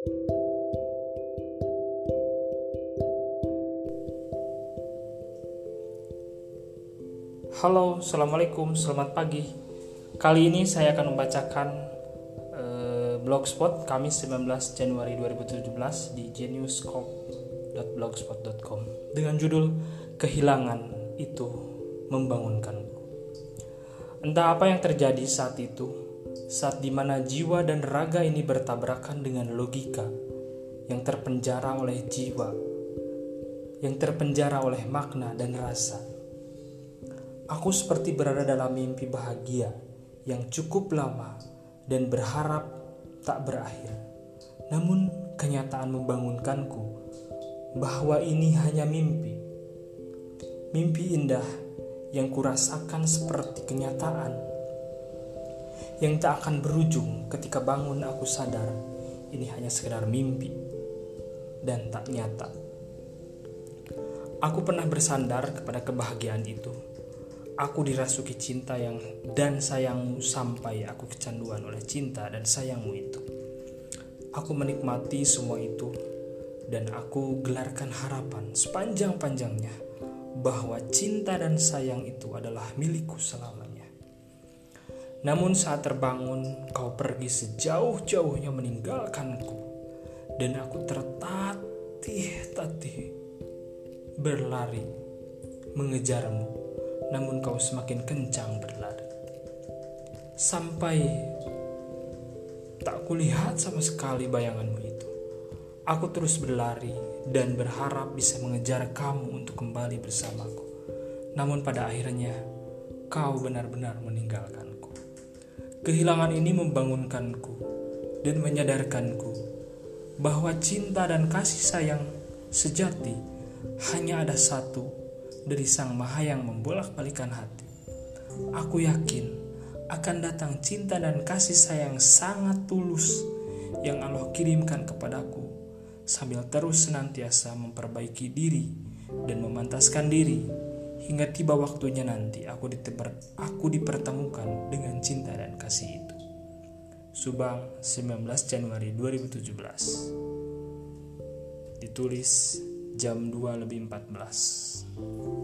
Halo, assalamualaikum, selamat pagi. Kali ini saya akan membacakan uh, blogspot Kamis 19 Januari 2017 di geniuscorp.blogspot.com dengan judul Kehilangan itu membangunkanku. Entah apa yang terjadi saat itu, saat di mana jiwa dan raga ini bertabrakan dengan logika yang terpenjara oleh jiwa, yang terpenjara oleh makna dan rasa Aku seperti berada dalam mimpi bahagia yang cukup lama dan berharap tak berakhir. Namun kenyataan membangunkanku bahwa ini hanya mimpi. Mimpi indah yang kurasakan seperti kenyataan yang tak akan berujung ketika bangun aku sadar ini hanya sekedar mimpi dan tak nyata. Aku pernah bersandar kepada kebahagiaan itu Aku dirasuki cinta yang dan sayangmu sampai aku kecanduan oleh cinta dan sayangmu itu. Aku menikmati semua itu dan aku gelarkan harapan sepanjang-panjangnya bahwa cinta dan sayang itu adalah milikku selamanya. Namun saat terbangun, kau pergi sejauh-jauhnya meninggalkanku dan aku tertatih-tatih berlari mengejarmu namun kau semakin kencang berlari. Sampai tak kulihat sama sekali bayanganmu itu. Aku terus berlari dan berharap bisa mengejar kamu untuk kembali bersamaku. Namun pada akhirnya, kau benar-benar meninggalkanku. Kehilangan ini membangunkanku dan menyadarkanku bahwa cinta dan kasih sayang sejati hanya ada satu dari Sang Maha yang membolak-balikan hati. Aku yakin akan datang cinta dan kasih sayang sangat tulus yang Allah kirimkan kepadaku sambil terus senantiasa memperbaiki diri dan memantaskan diri hingga tiba waktunya nanti aku, diteber, aku dipertemukan dengan cinta dan kasih itu. Subang 19 Januari 2017 Ditulis jam 2 lebih 14